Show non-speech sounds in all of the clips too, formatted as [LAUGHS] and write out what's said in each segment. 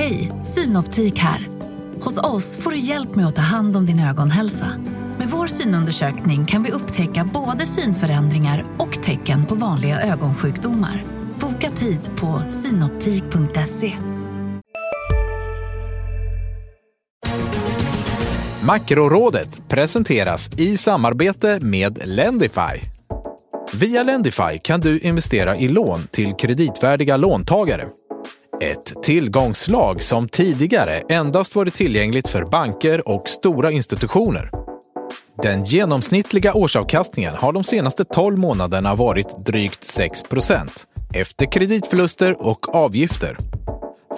Hej, Synoptik här. Hos oss får du hjälp med att ta hand om din ögonhälsa. Med vår synundersökning kan vi upptäcka både synförändringar och tecken på vanliga ögonsjukdomar. Boka tid på synoptik.se. Makrorådet presenteras i samarbete med Lendify. Via Lendify kan du investera i lån till kreditvärdiga låntagare. Ett tillgångslag som tidigare endast varit tillgängligt för banker och stora institutioner. Den genomsnittliga årsavkastningen har de senaste 12 månaderna varit drygt 6% efter kreditförluster och avgifter.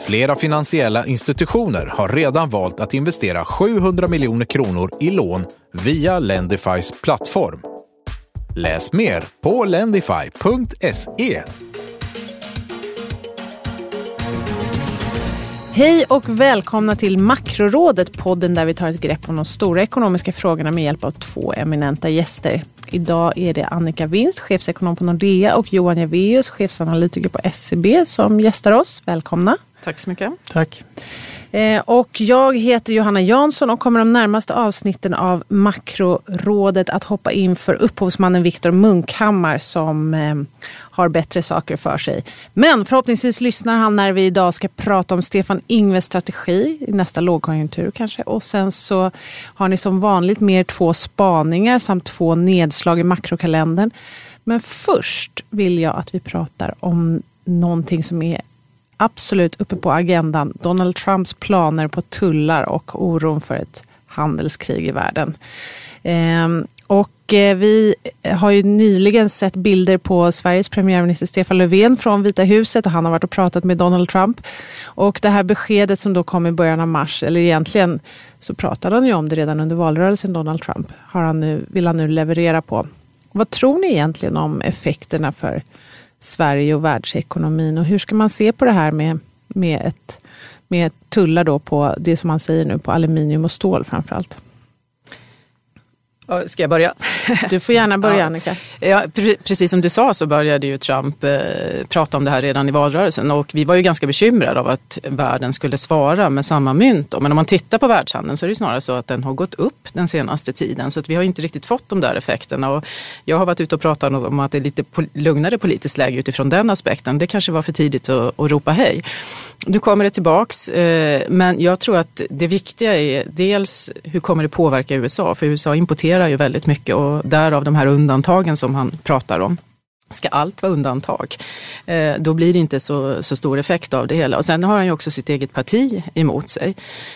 Flera finansiella institutioner har redan valt att investera 700 miljoner kronor i lån via Lendifys plattform. Läs mer på lendify.se. Hej och välkomna till Makrorådet, podden där vi tar ett grepp om de stora ekonomiska frågorna med hjälp av två eminenta gäster. Idag är det Annika Winst, chefsekonom på Nordea och Johan Javeus, chefsanalytiker på SEB som gästar oss. Välkomna. Tack så mycket. Tack. Eh, och jag heter Johanna Jansson och kommer de närmaste avsnitten av Makrorådet att hoppa in för upphovsmannen Viktor Munkhammar som eh, har bättre saker för sig. Men förhoppningsvis lyssnar han när vi idag ska prata om Stefan Ingves strategi i nästa lågkonjunktur kanske. Och sen så har ni som vanligt mer två spaningar samt två nedslag i makrokalendern. Men först vill jag att vi pratar om någonting som är absolut uppe på agendan. Donald Trumps planer på tullar och oron för ett handelskrig i världen. Ehm, och eh, vi har ju nyligen sett bilder på Sveriges premiärminister Stefan Löfven från Vita huset och han har varit och pratat med Donald Trump. Och det här beskedet som då kom i början av mars, eller egentligen så pratade han ju om det redan under valrörelsen, Donald Trump, har han nu, vill han nu leverera på. Vad tror ni egentligen om effekterna för Sverige och världsekonomin. Och hur ska man se på det här med, med, ett, med tullar då på det som man säger nu på aluminium och stål framförallt? Ska jag börja? Du får gärna börja [LAUGHS] ja. Annika. Ja, precis som du sa så började ju Trump eh, prata om det här redan i valrörelsen och vi var ju ganska bekymrade av att världen skulle svara med samma mynt. Men om man tittar på världshandeln så är det snarare så att den har gått upp den senaste tiden så att vi har inte riktigt fått de där effekterna. Och jag har varit ute och pratat om att det är lite lugnare politiskt läge utifrån den aspekten. Det kanske var för tidigt att, att ropa hej. Nu kommer det tillbaks eh, men jag tror att det viktiga är dels hur kommer det påverka USA? För USA importerar ju väldigt mycket och därav de här undantagen som han pratar om. Ska allt vara undantag, eh, då blir det inte så, så stor effekt av det hela. Och sen har han ju också sitt eget parti emot sig,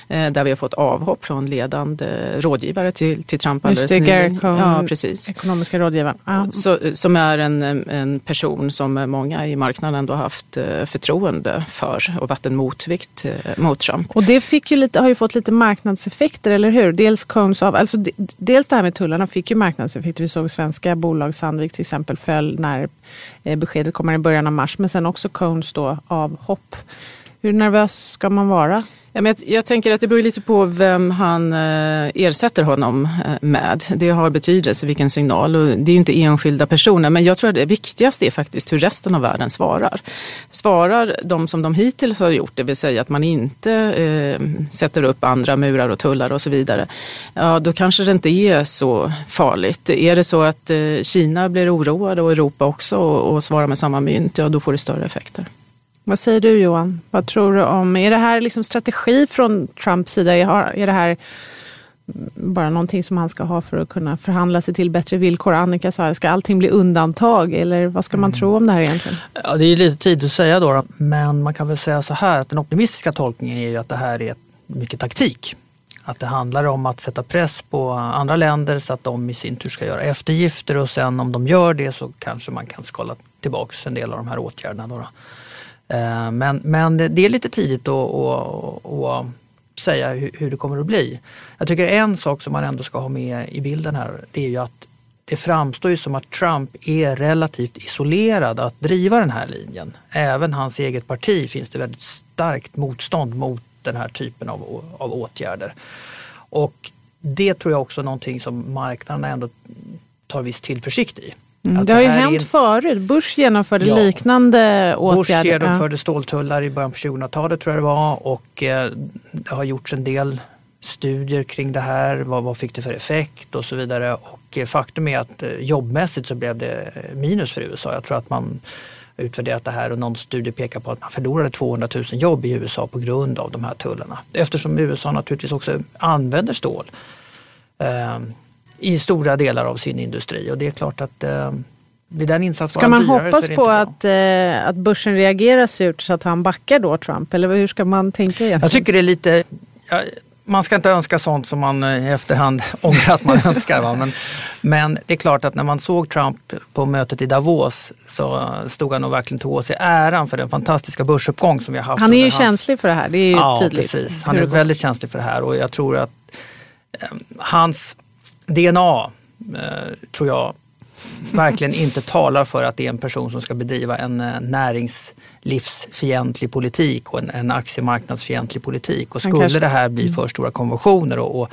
eh, där vi har fått avhopp från ledande rådgivare till, till Trump. Gary Cohn, ja, precis. ekonomiska rådgivaren. Ja. Så, som är en, en person som många i marknaden ändå haft eh, förtroende för och varit en motvikt mot Trump. Och det fick ju lite, har ju fått lite marknadseffekter, eller hur? Dels Cohns av, alltså dels det här med tullarna fick ju marknadseffekter. Vi såg svenska bolag, Sandvik till exempel, föll när Eh, beskedet kommer i början av mars. Men sen också Cones då avhopp. Hur nervös ska man vara? Ja, men jag, jag, tänker att det beror lite på vem han eh, ersätter honom eh, med. Det har betydelse vilken signal och det är inte enskilda personer. Men jag tror att det viktigaste är faktiskt hur resten av världen svarar. Svarar de som de hittills har gjort, det vill säga att man inte eh, sätter upp andra murar och tullar och så vidare. Ja, då kanske det inte är så farligt. Är det så att eh, Kina blir oroade och Europa också och, och svarar med samma mynt, ja då får det större effekter. Vad säger du Johan? Vad tror du om, är det här liksom strategi från Trumps sida? Är det här bara någonting som han ska ha för att kunna förhandla sig till bättre villkor? Annika sa, ska allting bli undantag eller vad ska man mm. tro om det här egentligen? Ja, det är lite tidigt att säga då, men man kan väl säga så här att den optimistiska tolkningen är ju att det här är mycket taktik. Att det handlar om att sätta press på andra länder så att de i sin tur ska göra eftergifter och sen om de gör det så kanske man kan skala tillbaks en del av de här åtgärderna. Då. Eh, men, men det är lite tidigt att, att, att säga hur, det kommer att bli. Jag tycker en sak som man ändå ska ha med i bilden här det är ju att det framstår ju som att Trump är relativt isolerad att driva den här linjen. Även hans eget parti finns det väldigt starkt motstånd mot den här typen av, av åtgärder. Och det tror jag också är någonting som marknaden ändå tar viss tillförsikt i. Mm, det har ju hänt in... förut. Bush genomförde ja. liknande åtgärder. Bush genomförde ja. ståltullar i början på 2000-talet tror jag det var och eh, det har gjorts en del studier kring det här. Vad, vad fick det för effekt och så vidare. Och eh, faktum är att eh, jobbmässigt så blev det minus för USA. Jag tror att man utvärderat det här och någon studie pekar på att man förlorade 200 000 jobb i USA på grund av de här tullarna. Eftersom USA naturligtvis också använder stål eh, i stora delar av sin industri och det är klart att eh, blir den insatsen Ska man dyrare, hoppas på att, eh, att börsen reagerar surt så att han backar då Trump? Eller hur ska man tänka egentligen? Jag tycker det är lite, jag, man ska inte önska sånt som man eh, i efterhand [LAUGHS] ångrar att man önskar. Va? Men, men det är klart att när man såg Trump på mötet i Davos så stod han nog verkligen till sig äran för den fantastiska börsuppgång som vi har haft. Han är ju hans... känslig för det här, det är ju ja, tydligt. Precis. Han är väldigt känslig för det här och jag tror att eh, hans DNA eh, tror jag verkligen inte talar för att det är en person som ska bedriva en eh, näringslivsfientlig politik och en, en aktiemarknadsfientlig politik. Och skulle kanske... det här bli för stora konventioner och, och,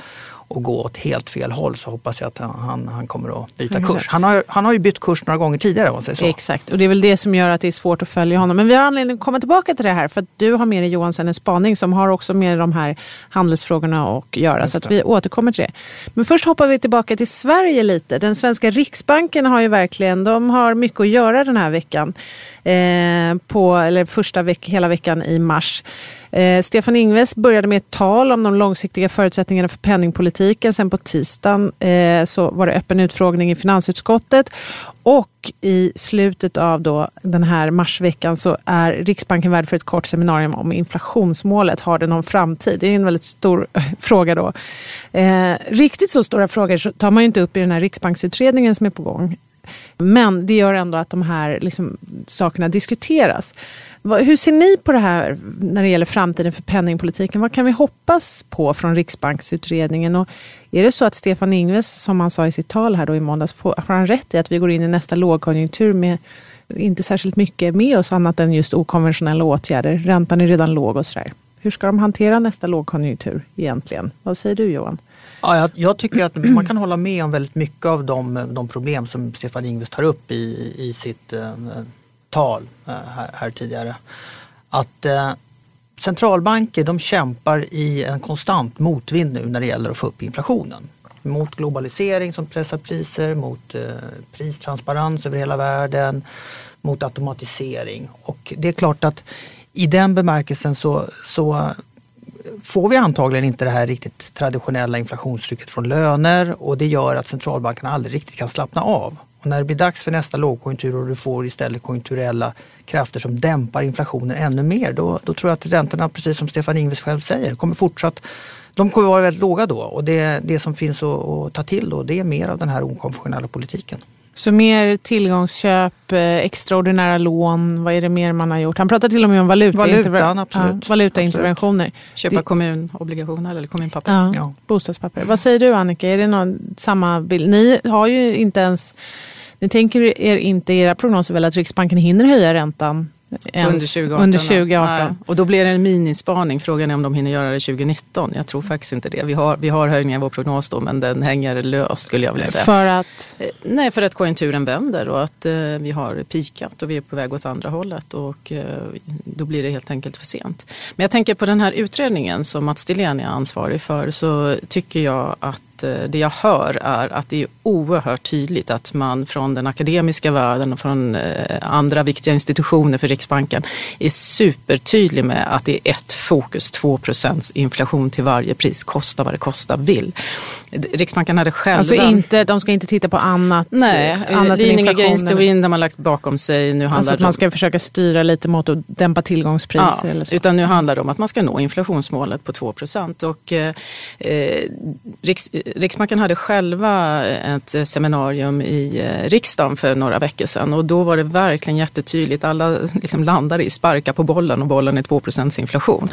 och gå åt helt fel håll så hoppas jag att han, han kommer att byta kurs. Han har, han har ju bytt kurs några gånger tidigare om man säger så. Exakt, och det är väl det som gör att det är svårt att följa honom. Men vi har anledning att komma tillbaka till det här för att du har med dig Johan en spaning som har också med de här handelsfrågorna att göra. Så att vi återkommer till det. Men först hoppar vi tillbaka till Sverige lite. Den svenska Riksbanken har ju verkligen, de har mycket att göra den här veckan. Eh, på, eller första veck, hela veckan i mars. Eh, Stefan Ingves började med ett tal om de långsiktiga förutsättningarna för penningpolitiken. Sen på tisdagen eh, så var det öppen utfrågning i finansutskottet och i slutet av då den här marsveckan så är Riksbanken värd för ett kort seminarium om inflationsmålet. Har det någon framtid? Det är en väldigt stor eh, fråga då. Eh, riktigt så stora frågor tar man ju inte upp i den här riksbanksutredningen som är på gång. Men det gör ändå att de här liksom, sakerna diskuteras. Hur ser ni på det här när det gäller framtiden för penningpolitiken? Vad kan vi hoppas på från Riksbanksutredningen? Och är det så att Stefan Ingves, som han sa i sitt tal här då i måndags, får, får han rätt i att vi går in i nästa lågkonjunktur med inte särskilt mycket med oss annat än just okonventionella åtgärder. Räntan är redan låg och sådär. Hur ska de hantera nästa lågkonjunktur egentligen? Vad säger du Johan? Ja, jag, jag, tycker att man kan hålla med om väldigt mycket av de, de problem som Stefan Ingves tar upp i, i sitt eh, tal eh, här, här, tidigare. Att eh, centralbanker de kämpar i en konstant motvind nu när det gäller att få upp inflationen. Mot globalisering som pressar priser, mot eh, pristransparens över hela världen, mot automatisering. Och det är klart att i den bemärkelsen så, så får vi antagligen inte det här riktigt traditionella inflationstrycket från löner och det gör att centralbankerna aldrig riktigt kan slappna av. Och när det blir dags för nästa lågkonjunktur och du får istället konjunkturella krafter som dämpar inflationen ännu mer, då, då tror jag att räntorna, precis som Stefan Ingves själv säger, kommer fortsatt de kommer vara väldigt låga då och det, det som finns att, att ta till då det är mer av den här okonventionella politiken. Så mer tillgångsköp, eh, extraordinära lån, vad är det mer man har gjort? Han pratar till och med om valuta, Valutan, absolut. Ja, valutainterventioner. Köpa kommunobligationer eller kommunpapper. Ja, ja. Bostadspapper. Vad säger du Annika, är det någon, samma bild? Ni har ju inte ens, ni tänker er inte i era prognoser väl att Riksbanken hinner höja räntan under 2018. Under 2018. Och då blir det en minispaning. Frågan är om de hinner göra det 2019. Jag tror faktiskt inte det. Vi har, vi har höjningar i vår prognos då, men den hänger löst skulle jag vilja säga. För att? Eh, nej, för att konjunkturen vänder och att eh, vi har pikat och vi är på väg åt andra hållet. Och eh, då blir det helt enkelt för sent. Men jag tänker på den här utredningen som Mats Dillén är ansvarig för så tycker jag att det jag hör är att det är oerhört tydligt att man från den akademiska världen och från eh, andra viktiga institutioner för Riksbanken är supertydlig med att det är ett fokus, 2 inflation till varje pris, kosta vad det kosta vill. Riksbanken hade själva... Alltså inte, de ska inte titta på annat? Nej, annat Leaning against the wind har man lagt bakom sig. Nu alltså att man ska om... försöka styra lite mot att dämpa tillgångspris? Ja, eller så. utan nu handlar det om att man ska nå inflationsmålet på 2 och eh, eh Riks, Riksbanken hade själva ett seminarium i eh, riksdagen för några veckor sedan och då var det verkligen jättetydligt. Alla liksom landade i sparka på bollen och bollen är 2% inflation.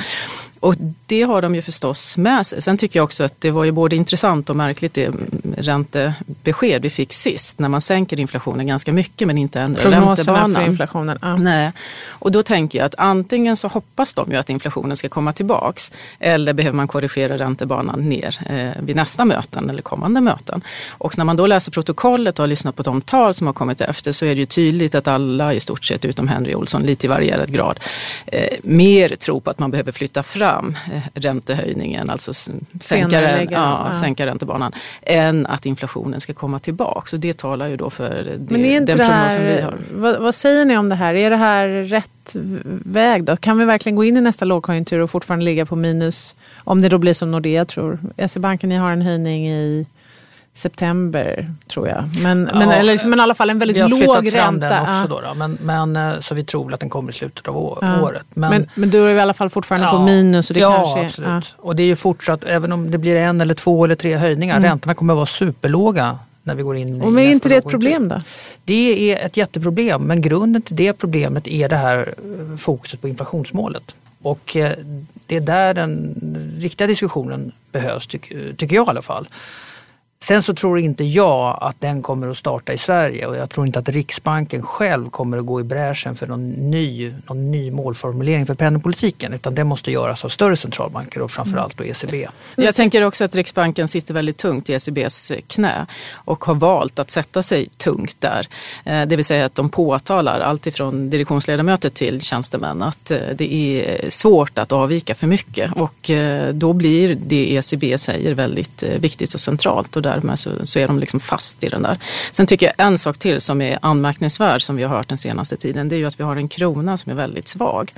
Och det har de ju förstås med sig. Sen tycker jag också att det var ju både intressant och märkligt det räntebesked vi fick sist när man sänker inflationen ganska mycket men inte ändrar Prognoserna räntebanan. för inflationen. Ja. Nej. Och då tänker jag att antingen så hoppas de ju att inflationen ska komma tillbaks eller behöver man korrigera räntebanan ner eh, vid nästa möten eller kommande möten. Och när man då läser protokollet och har lyssnat på de tal som har kommit efter så är det ju tydligt att alla i stort sett utom Henry Olsson lite i varierad grad eh, mer tror på att man behöver flytta fram eh, räntehöjningen, alltså sänka, Senarelägga, ja, ja. sänka räntebanan, än att inflationen ska komma tillbaks. Och det talar ju då för det, den det prognosen vi har. vad, vad säger ni om det här? Är det här rätt väg då? Kan vi verkligen gå in i nästa lågkonjunktur och fortfarande ligga på minus? Om det då blir som Nordea tror. SE-banken, ni har en höjning i september tror jag. Men, men, Ja, eller liksom, men i alla fall en väldigt Vi har låg flyttat fram ränta. den också Ja. då, då. Men, men, eh, så vi tror att den kommer i slutet av Ja. året. Men, men, då är vi i alla fall fortfarande på Ja. minus. Och det ja, kanske, absolut. Och det är ju fortsatt, även om det blir en eller två eller tre höjningar, Mm. räntorna kommer att vara superlåga när vi går in Och men är inte det ett problem då? Det är ett jätteproblem, men grunden till det problemet är det här eh, fokuset på inflationsmålet. Och eh, det är där den riktiga diskussionen behövs, tyck- tycker jag i alla fall. Sen så tror inte jag att den kommer att starta i Sverige och jag tror inte att Riksbanken själv kommer att gå i bräschen för någon ny, någon ny målformulering för penningpolitiken utan det måste göras av större centralbanker och framförallt då ECB. Jag tänker också att Riksbanken sitter väldigt tungt i ECBs knä och har valt att sätta sig tungt där. Eh, Det vill säga att de påtalar allt ifrån direktionsledamöter till tjänstemän att eh, det är svårt att avvika för mycket och eh, då blir det ECB säger väldigt viktigt och centralt och därmed så, så är de liksom fast i den där. Sen tycker jag en sak till som är anmärkningsvärd som vi har hört den senaste tiden det är ju att vi har en krona som är väldigt svag.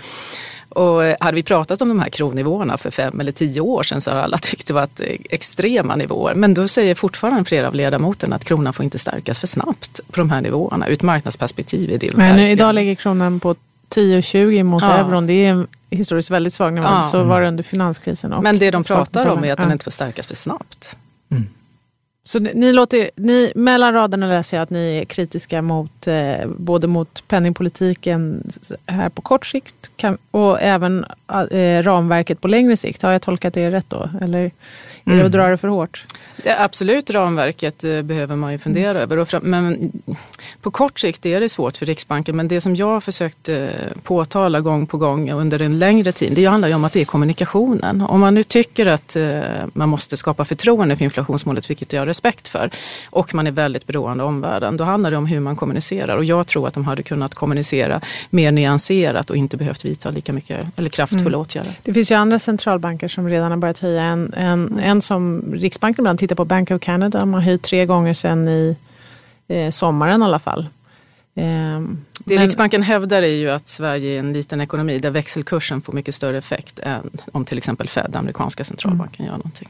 Och eh, hade vi pratat om de här kronnivåerna för fem eller tio år sedan så har alla [LAUGHS] tyckt det var eh, extrema nivåer. Men då säger fortfarande flera av ledamoterna att kronan får inte stärkas för snabbt på de här nivåerna. Ur ett marknadsperspektiv är det Men verkligen- idag ligger kronan på 10,20 mot Ja. euron. Det är en historiskt väldigt svag nivå. Ja. Så var det under finanskrisen. Och Men det de pratar om är att den inte får stärkas för snabbt. Så ni, ni låter, ni, mellan raderna läser jag att ni är kritiska mot eh, både mot penningpolitiken här på kort sikt kan, och även eh, ramverket på längre sikt. Har jag tolkat det rätt då? Eller är det Mm. att dra det för hårt? Det är absolut, ramverket eh, behöver man ju fundera över. Och fram, men på kort sikt är det svårt för Riksbanken. Men det som jag har försökt eh, påtala gång på gång under en längre tid, det handlar ju om att det är kommunikationen. Om man nu tycker att eh, man måste skapa förtroende för inflationsmålet, vilket jag respekt för, och man är väldigt beroende av omvärlden, då handlar det om hur man kommunicerar. Och jag tror att de hade kunnat kommunicera mer nyanserat och inte behövt vidta lika mycket eller kraftfulla åtgärder. Det finns ju andra centralbanker som redan har börjat höja. En, en, en som Riksbanken ibland tittar på, Bank of Canada, de har höjt tre gånger sedan i eh, sommaren i alla fall. Ehm, Det men- Riksbanken hävdar är ju att Sverige är en liten ekonomi där växelkursen får mycket större effekt än om till exempel Fed, amerikanska centralbanken, gör någonting.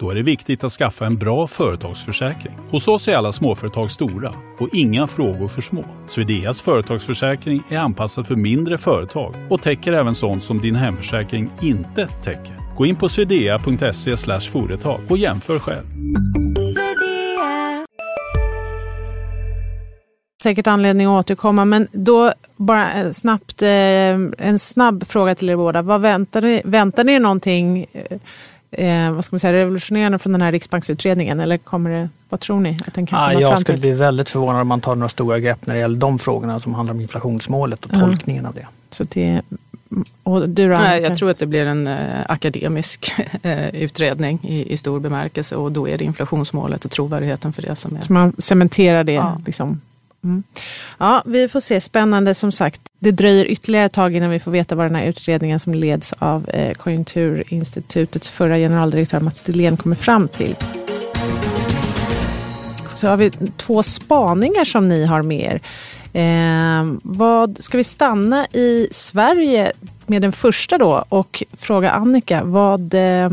Då är det viktigt att skaffa en bra företagsförsäkring. Hos oss är alla småföretag stora och inga frågor för små. Swedeas företagsförsäkring är anpassad för mindre företag och täcker även sånt som din hemförsäkring inte täcker. Gå in på swedea.se företag och jämför själv. säkert anledning att återkomma. Men då bara eh, snabbt, eh, en snabb fråga till er båda. Vad väntar ni, väntar ni er någonting eh, vad ska man säga, revolutionerande från den här riksbanksutredningen? Eller kommer det, vad tror ni att den kan Ja, komma jag fram skulle till? bli väldigt förvånad om man tar några stora grepp när det gäller de frågorna som handlar om inflationsmålet och Ja. tolkningen av det. Så det, och du då, Nej, jag tror att det blir en eh, akademisk [LAUGHS] eh, utredning i, i stor bemärkelse och då är det inflationsmålet och trovärdigheten för det som är Så man cementerar det. Ja. Liksom. Mm. Ja, vi får se. Spännande som sagt. Det dröjer ytterligare ett tag innan vi får veta vad den här utredningen som leds av eh, Konjunkturinstitutets förra generaldirektör Mats Dillén kommer fram till. Så har vi två spaningar som ni har med er. Eh, vad, ska vi stanna i Sverige med den första då och fråga Annika vad, eh,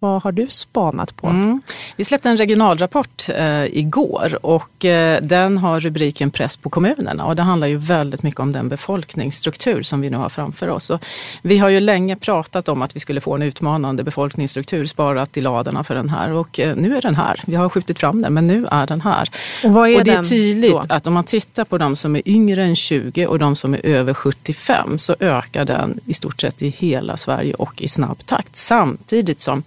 vad har du spanat på? Mm. Vi släppte en regionalrapport eh, igår och eh, den har rubriken Press på kommunerna och det handlar ju väldigt mycket om den befolkningsstruktur som vi nu har framför oss. Och vi har ju länge pratat om att vi skulle få en utmanande befolkningsstruktur sparat i ladorna för den här och eh, nu är den här. Vi har skjutit fram den men nu är den här. Och, vad är och det är tydligt då? att om man tittar på de som är yngre än 20 och de som är över 75 så ökar den i stort sett i hela Sverige och i snabb takt samtidigt som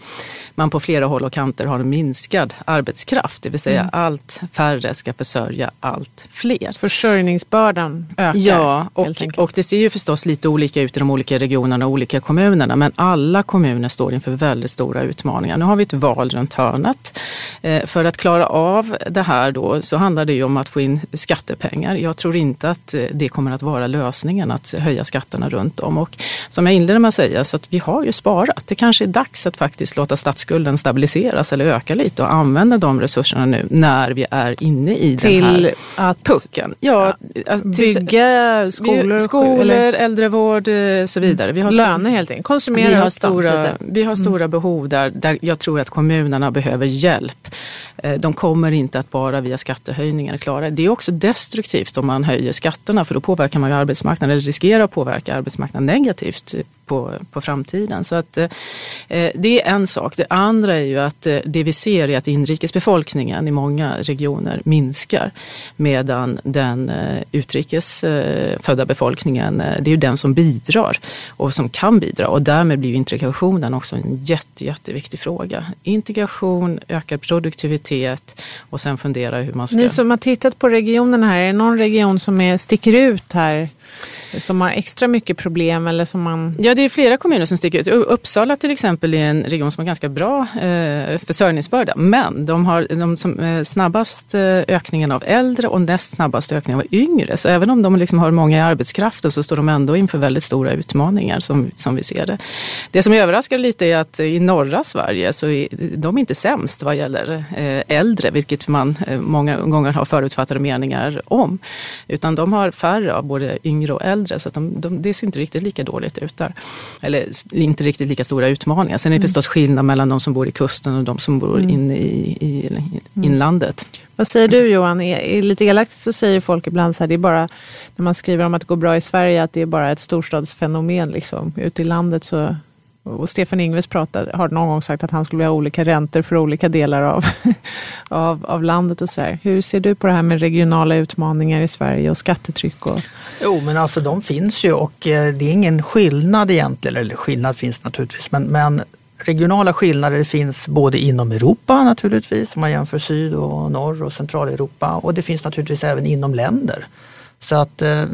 man på flera håll och kanter har en minskad arbetskraft. Det vill säga Mm. allt färre ska försörja allt fler. Försörjningsbördan ökar. Ja, och, och det ser ju förstås lite olika ut i de olika regionerna och olika kommunerna. Men alla kommuner står inför väldigt stora utmaningar. Nu har vi ett val runt hörnet. Eh, För att klara av det här då så handlar det ju om att få in skattepengar. Jag tror inte att eh, det kommer att vara lösningen att höja skatterna runt om. Och som jag inledde med att säga, så att vi har ju sparat. Det kanske är dags att faktiskt låta statsskulden stabiliseras eller öka lite och använda de resurserna nu när vi är inne i den Till här att pucken. Ja, alltså, till- bygga skolor, skolor eller äldrevård och så vidare. Vi har löner helt enkelt. Konsumera vi har stora, lite. vi har stora behov där, där jag tror att kommunerna behöver hjälp. Eh, de kommer inte att bara via skattehöjningar klara det. Det är också destruktivt om man höjer skatterna för då påverkar man ju arbetsmarknaden eller riskerar att påverka arbetsmarknaden negativt på, på framtiden. Så att, eh, eh det är en sak. Det andra är ju att eh, det vi ser är att inrikesbefolkningen i många regioner minskar medan den eh, utrikesfödda eh, befolkningen, eh, det är ju den som bidrar och som kan bidra och därmed blir ju integrationen också en jätte, jätteviktig fråga. Integration, ökad produktivitet och sen fundera hur man ska... Ni som har tittat på regionerna här, är det någon region som är, sticker ut här? Som har extra mycket problem eller som man... Ja, det är flera kommuner som sticker ut. Uppsala till exempel är en region som har ganska bra eh, försörjningsbörda. Men de har de som, eh, snabbast eh, ökningen av äldre och näst snabbast ökningen av yngre. Så även om de liksom har många i arbetskraften så står de ändå inför väldigt stora utmaningar som, som vi ser det. Det som överraskar lite är att i norra Sverige så är de inte sämst vad gäller eh, äldre, vilket man eh, många gånger har förutfattade meningar om. Utan de har färre av både yngre och äldre så att de, de, det ser inte riktigt lika dåligt ut där. Eller inte riktigt lika stora utmaningar. Sen är det förstås skillnad mellan de som bor i kusten och de som bor inne i, i, i inlandet. Vad säger du Johan? Är, är lite elakt så säger folk ibland så här, det är bara när man skriver om att det går bra i Sverige att det är bara ett storstadsfenomen. Liksom. Ute i landet så och Stefan Ingves pratade, har någon gång sagt att han skulle ha olika räntor för olika delar av, [LAUGHS] av, av landet. och så här. Hur ser du på det här med regionala utmaningar i Sverige och skattetryck? Och, Jo, men alltså de finns ju och eh, det är ingen skillnad egentligen. Eller skillnad finns naturligtvis, men, men regionala skillnader finns både inom Europa naturligtvis, om man jämför syd och norr och centraleuropa. Och det finns naturligtvis även inom länder. Så att eh,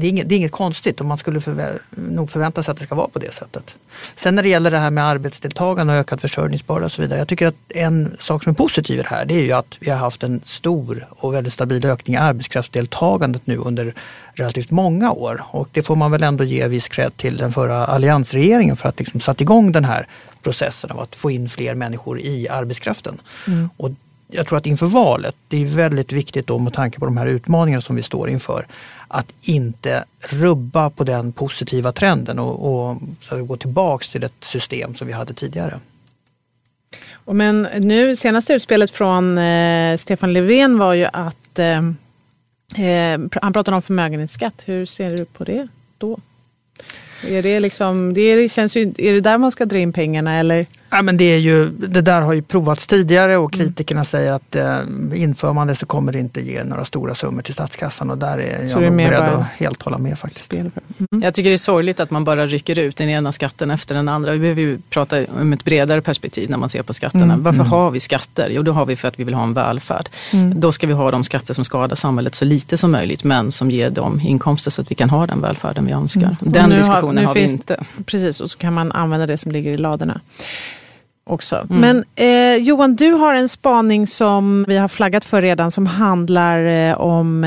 det är, inget, det är inget konstigt och man skulle förvä- nog förvänta sig att det ska vara på det sättet. Sen när det gäller det här med arbetsdeltagande och ökad försörjningsbörda och så vidare. Jag tycker att en sak som är positiv i det här det är ju att vi har haft en stor och väldigt stabil ökning i arbetskraftsdeltagandet nu under relativt många år. Och det får man väl ändå ge viss cred till den förra alliansregeringen för att liksom satt igång den här processen av att få in fler människor i arbetskraften. Och jag tror att inför valet, det är väldigt viktigt då med tanke på de här utmaningarna som vi står inför, att inte rubba på den positiva trenden och, och så gå tillbaks till ett system som vi hade tidigare. men nu, senaste utspelet från eh, Stefan Löfven var ju att eh, eh, han pratade om förmögenhetsskatt. Hur ser du på det då? Är det, liksom, det är, känns ju, är det där man ska dra in pengarna eller? Ja, men det, är ju, det där har ju provats tidigare och kritikerna säger att eh, inför man det så kommer det inte ge några stora summor till statskassan och där är Så jag är nog beredd att helt hålla med faktiskt. För? Mm. Jag tycker det är sorgligt att man bara rycker ut den ena skatten efter den andra. Vi behöver ju prata om ett bredare perspektiv när man ser på skatterna. Mm. Varför har vi skatter? Jo, det har vi för att vi vill ha en välfärd. Mm. Då ska vi ha de skatter som skadar samhället så lite som möjligt men som ger dem inkomster så att vi kan ha den välfärden vi önskar. Mm. Den har- diskussionen nu har, vi inte. Precis, och så kan man använda det som ligger i ladorna också. Mm. Men eh, Johan, du har en spaning som vi har flaggat för redan som handlar eh, om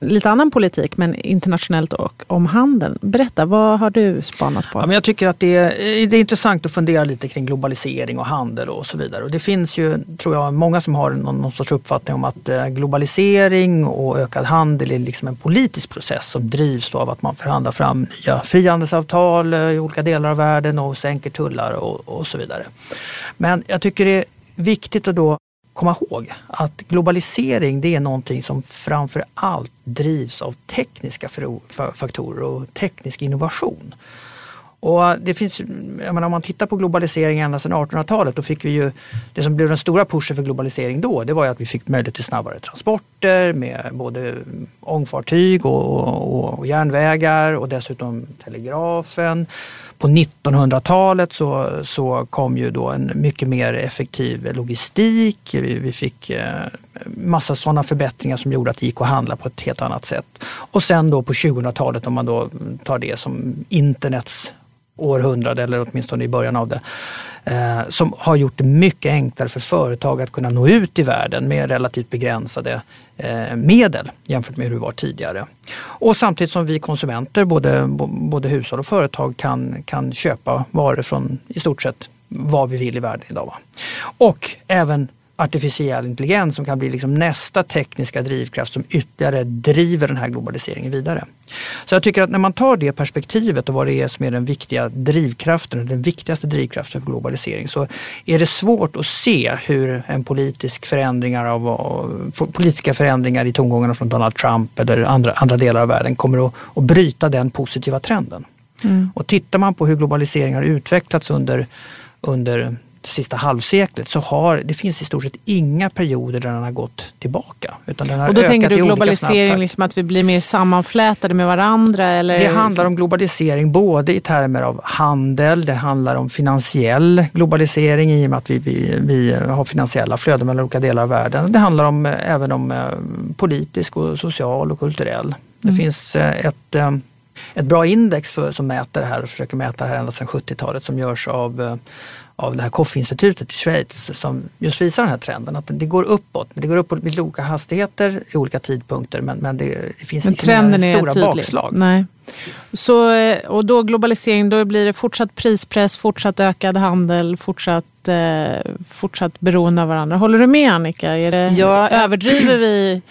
lite annan politik, men internationellt och om handeln. Berätta, vad har du spanat på? Ja, men jag tycker att det är, det är intressant att fundera lite kring globalisering och handel och så vidare. Och det finns ju, tror jag, många som har någon, någon sorts uppfattning om att eh, globalisering och ökad handel är liksom en politisk process som drivs av att man förhandlar fram nya frihandelsavtal eh, i olika delar av världen och sänker tullar och, och så vidare. Men jag tycker det är viktigt att då komma ihåg att globalisering det är någonting som framför allt drivs av tekniska faktorer och teknisk innovation. Och det finns, jag menar, om man tittar på globalisering ända sedan 1800-talet då fick vi ju, det som blev den stora pushen för globalisering då det var ju att vi fick möjlighet till snabbare transporter med både ångfartyg och, och, och järnvägar och dessutom telegrafen. På 1900-talet så, så kom ju då en mycket mer effektiv logistik. Vi, vi fick eh, massa sådana förbättringar som gjorde att det gick att handla på ett helt annat sätt. Och sen då på 2000-talet om man då tar det som internets århundrade eller åtminstone i början av det. Eh, som har gjort det mycket enklare för företag att kunna nå ut i världen med relativt begränsade eh, medel jämfört med hur det var tidigare. Och samtidigt som vi konsumenter, både, både hushåll och företag kan, kan köpa varor från i stort sett vad vi vill i världen idag. Och även artificiell intelligens som kan bli liksom nästa tekniska drivkraft som ytterligare driver den här globaliseringen vidare. Så jag tycker att när man tar det perspektivet och vad det är som är den viktiga drivkraften, den viktigaste drivkraften för globalisering, så är det svårt att se hur en politisk förändringar av, politiska förändringar i tongångarna från Donald Trump eller andra, andra delar av världen kommer att, att bryta den positiva trenden. Mm. Och tittar man på hur globalisering har utvecklats under, under det sista halvseklet så har det finns i stort sett inga perioder där den har gått tillbaka. Utan den har och då tänker du globalisering, liksom att vi blir mer sammanflätade med varandra? Eller? Det handlar om globalisering både i termer av handel, det handlar om finansiell globalisering i och med att vi, vi, vi har finansiella flöden mellan olika delar av världen. Det handlar om, även om eh, politisk, och social och kulturell. Det mm. finns eh, ett eh, ett bra index för, som mäter det här och försöker mäta det här ända sedan 70-talet som görs av av det här Koff-institutet i Schweiz som just visar den här trenden. Att det går uppåt, men det går uppåt med olika hastigheter i olika tidpunkter men, men det, det finns men trenden inga stora tydlig. bakslag. Nej. Så, eh, och då globalisering, då blir det fortsatt prispress, fortsatt ökad handel, fortsatt, eh, fortsatt beroende av varandra. Håller du med Annika? Är det, ja. Överdriver vi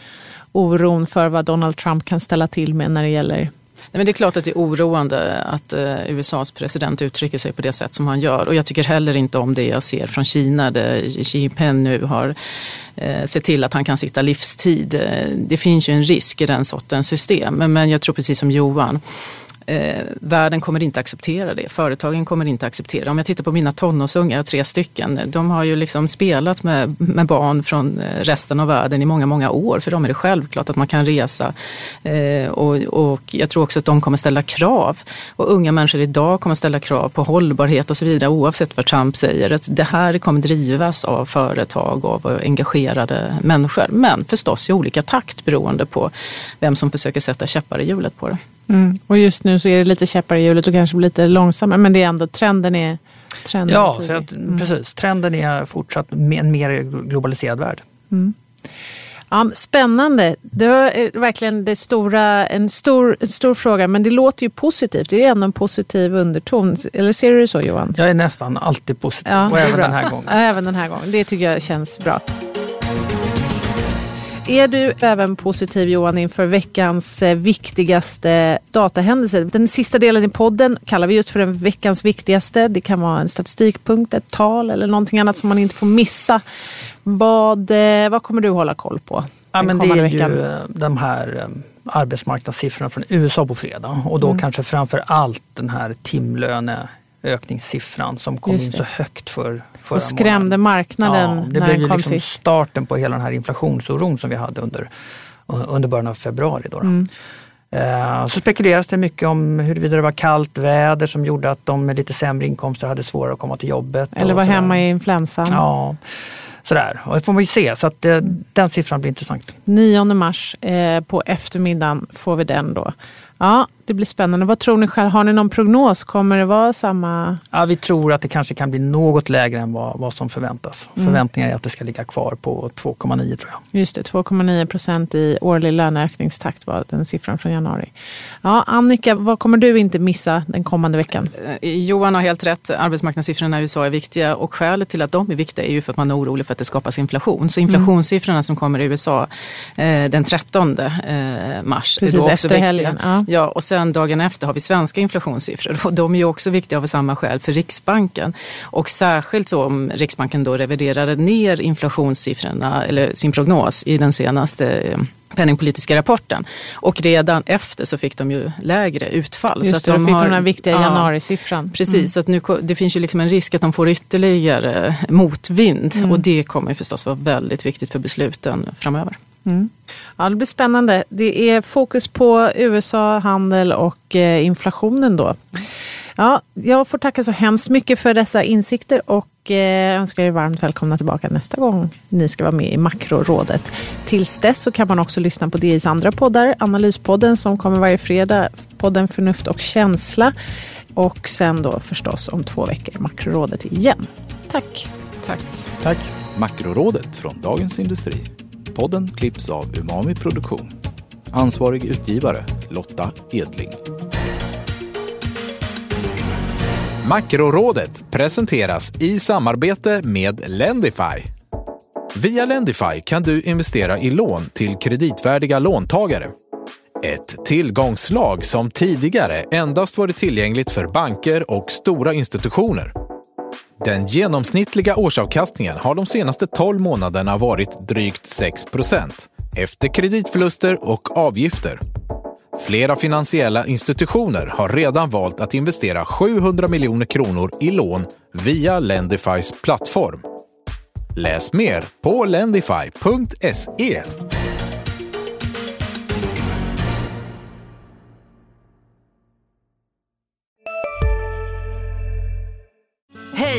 oron för vad Donald Trump kan ställa till med när det gäller Nej, men det är klart att det är oroande att eh, USAs president uttrycker sig på det sätt som han gör. Och jag tycker heller inte om det jag ser från Kina där Xi Jinping nu har eh, sett till att han kan sitta livstid. Eh, det finns ju en risk i den sortens system. Men, men jag tror precis som Johan Eh, världen kommer inte acceptera det. Företagen kommer inte acceptera det. Om jag tittar på mina tonårsungar, tre stycken, de har ju liksom spelat med, med barn från eh, resten av världen i många, många år. För dem är det självklart att man kan resa. Eh, och, och jag tror också att de kommer ställa krav. Och unga människor idag kommer ställa krav på hållbarhet och så vidare oavsett vad Trump säger. Att det här kommer drivas av företag och av engagerade människor. Men förstås i olika takt beroende på vem som försöker sätta käppar i hjulet på det. Mm. Och just nu så är det lite käppar i hjulet och kanske lite långsammare men det är ändå trenden är trenden Ja, så att, mm. precis. Trenden är fortsatt en mer globaliserad värld. Mm. Ja, spännande. Det var verkligen det stora, en, stor, en stor fråga, men det låter ju positivt. Det är ändå en positiv underton. Eller ser du det så Johan? Jag är nästan alltid positiv, ja, och även den här gången. Ja, även den här gången. Det tycker jag känns bra. Är du även positiv Johan inför veckans eh, viktigaste datahändelse? Den sista delen i podden kallar vi just för den veckans viktigaste. Det kan vara en statistikpunkt, ett tal eller någonting annat som man inte får missa. Vad, eh, vad kommer du hålla koll på? Ja, men det är veckan? ju eh, de här arbetsmarknadssiffrorna från USA på fredag och då mm. kanske framför allt den här timlöne ökningssiffran som kom in så högt för förra Så skrämde månaden. marknaden ja, det när blev den kom liksom sist. starten på hela den här inflationsoron som vi hade under, under början av februari. Då, då. Mm. Eh, så spekuleras det mycket om huruvida det var kallt väder som gjorde att de med lite sämre inkomster hade svårare att komma till jobbet. Eller var hemma i influensan. Ja, sådär. Och det får man ju se, så att eh, den siffran blir intressant. 9 mars eh, på eftermiddagen får vi den då. Ja, det blir spännande. Vad tror ni själv? Har ni någon prognos? Kommer det vara samma? Ja, vi tror att det kanske kan bli något lägre än vad, vad som förväntas. Mm. Förväntningar är att det ska ligga kvar på 2,9 tror jag. Just det, 2,9 procent i årlig löneökningstakt var den siffran från januari. Ja, Annika, vad kommer du inte missa den kommande veckan? Eh, Johan har helt rätt. Arbetsmarknadssiffrorna i USA är viktiga och skälet till att de är viktiga är ju för att man är orolig för att det skapas inflation. Så inflationssiffrorna mm. som kommer i USA eh, den 13 eh, mars Precis, är då också efter viktiga. helgen. Ja. ja, och sen dagen efter har vi svenska inflationssiffror och de är ju också viktiga av samma skäl för Riksbanken. Och särskilt så om Riksbanken då reviderade ner inflationssiffrorna eller sin prognos i den senaste eh, penningpolitiska rapporten. Och redan efter så fick de ju lägre utfall. Just så att de fick har, den här viktiga ja, januarisiffran. Precis, Mm. så att nu, det finns ju liksom en risk att de får ytterligare motvind Mm. och det kommer ju förstås vara väldigt viktigt för besluten framöver. Mm. Ja, det blir spännande. Det är fokus på USA, handel och eh, inflationen då. Ja, jag får tacka så hemskt mycket för dessa insikter och eh, önskar er varmt välkomna tillbaka nästa gång ni ska vara med i Makrorådet. Tills dess så kan man också lyssna på DIs andra poddar, Analyspodden som kommer varje fredag, podden Förnuft och känsla och sen då förstås om två veckor Makrorådet igen. Tack! Tack. Tack. Makrorådet från Dagens Industri. Podden klipps av Umami Produktion. Ansvarig utgivare Lotta Edling. Makrorådet presenteras i samarbete med Lendify. Via Lendify kan du investera i lån till kreditvärdiga låntagare. Ett tillgångslag som tidigare endast varit tillgängligt för banker och stora institutioner. Den genomsnittliga årsavkastningen har de senaste 12 månaderna varit drygt 6% efter kreditförluster och avgifter. Flera finansiella institutioner har redan valt att investera 700 miljoner kronor i lån via Lendifys plattform. Läs mer på lendify.se.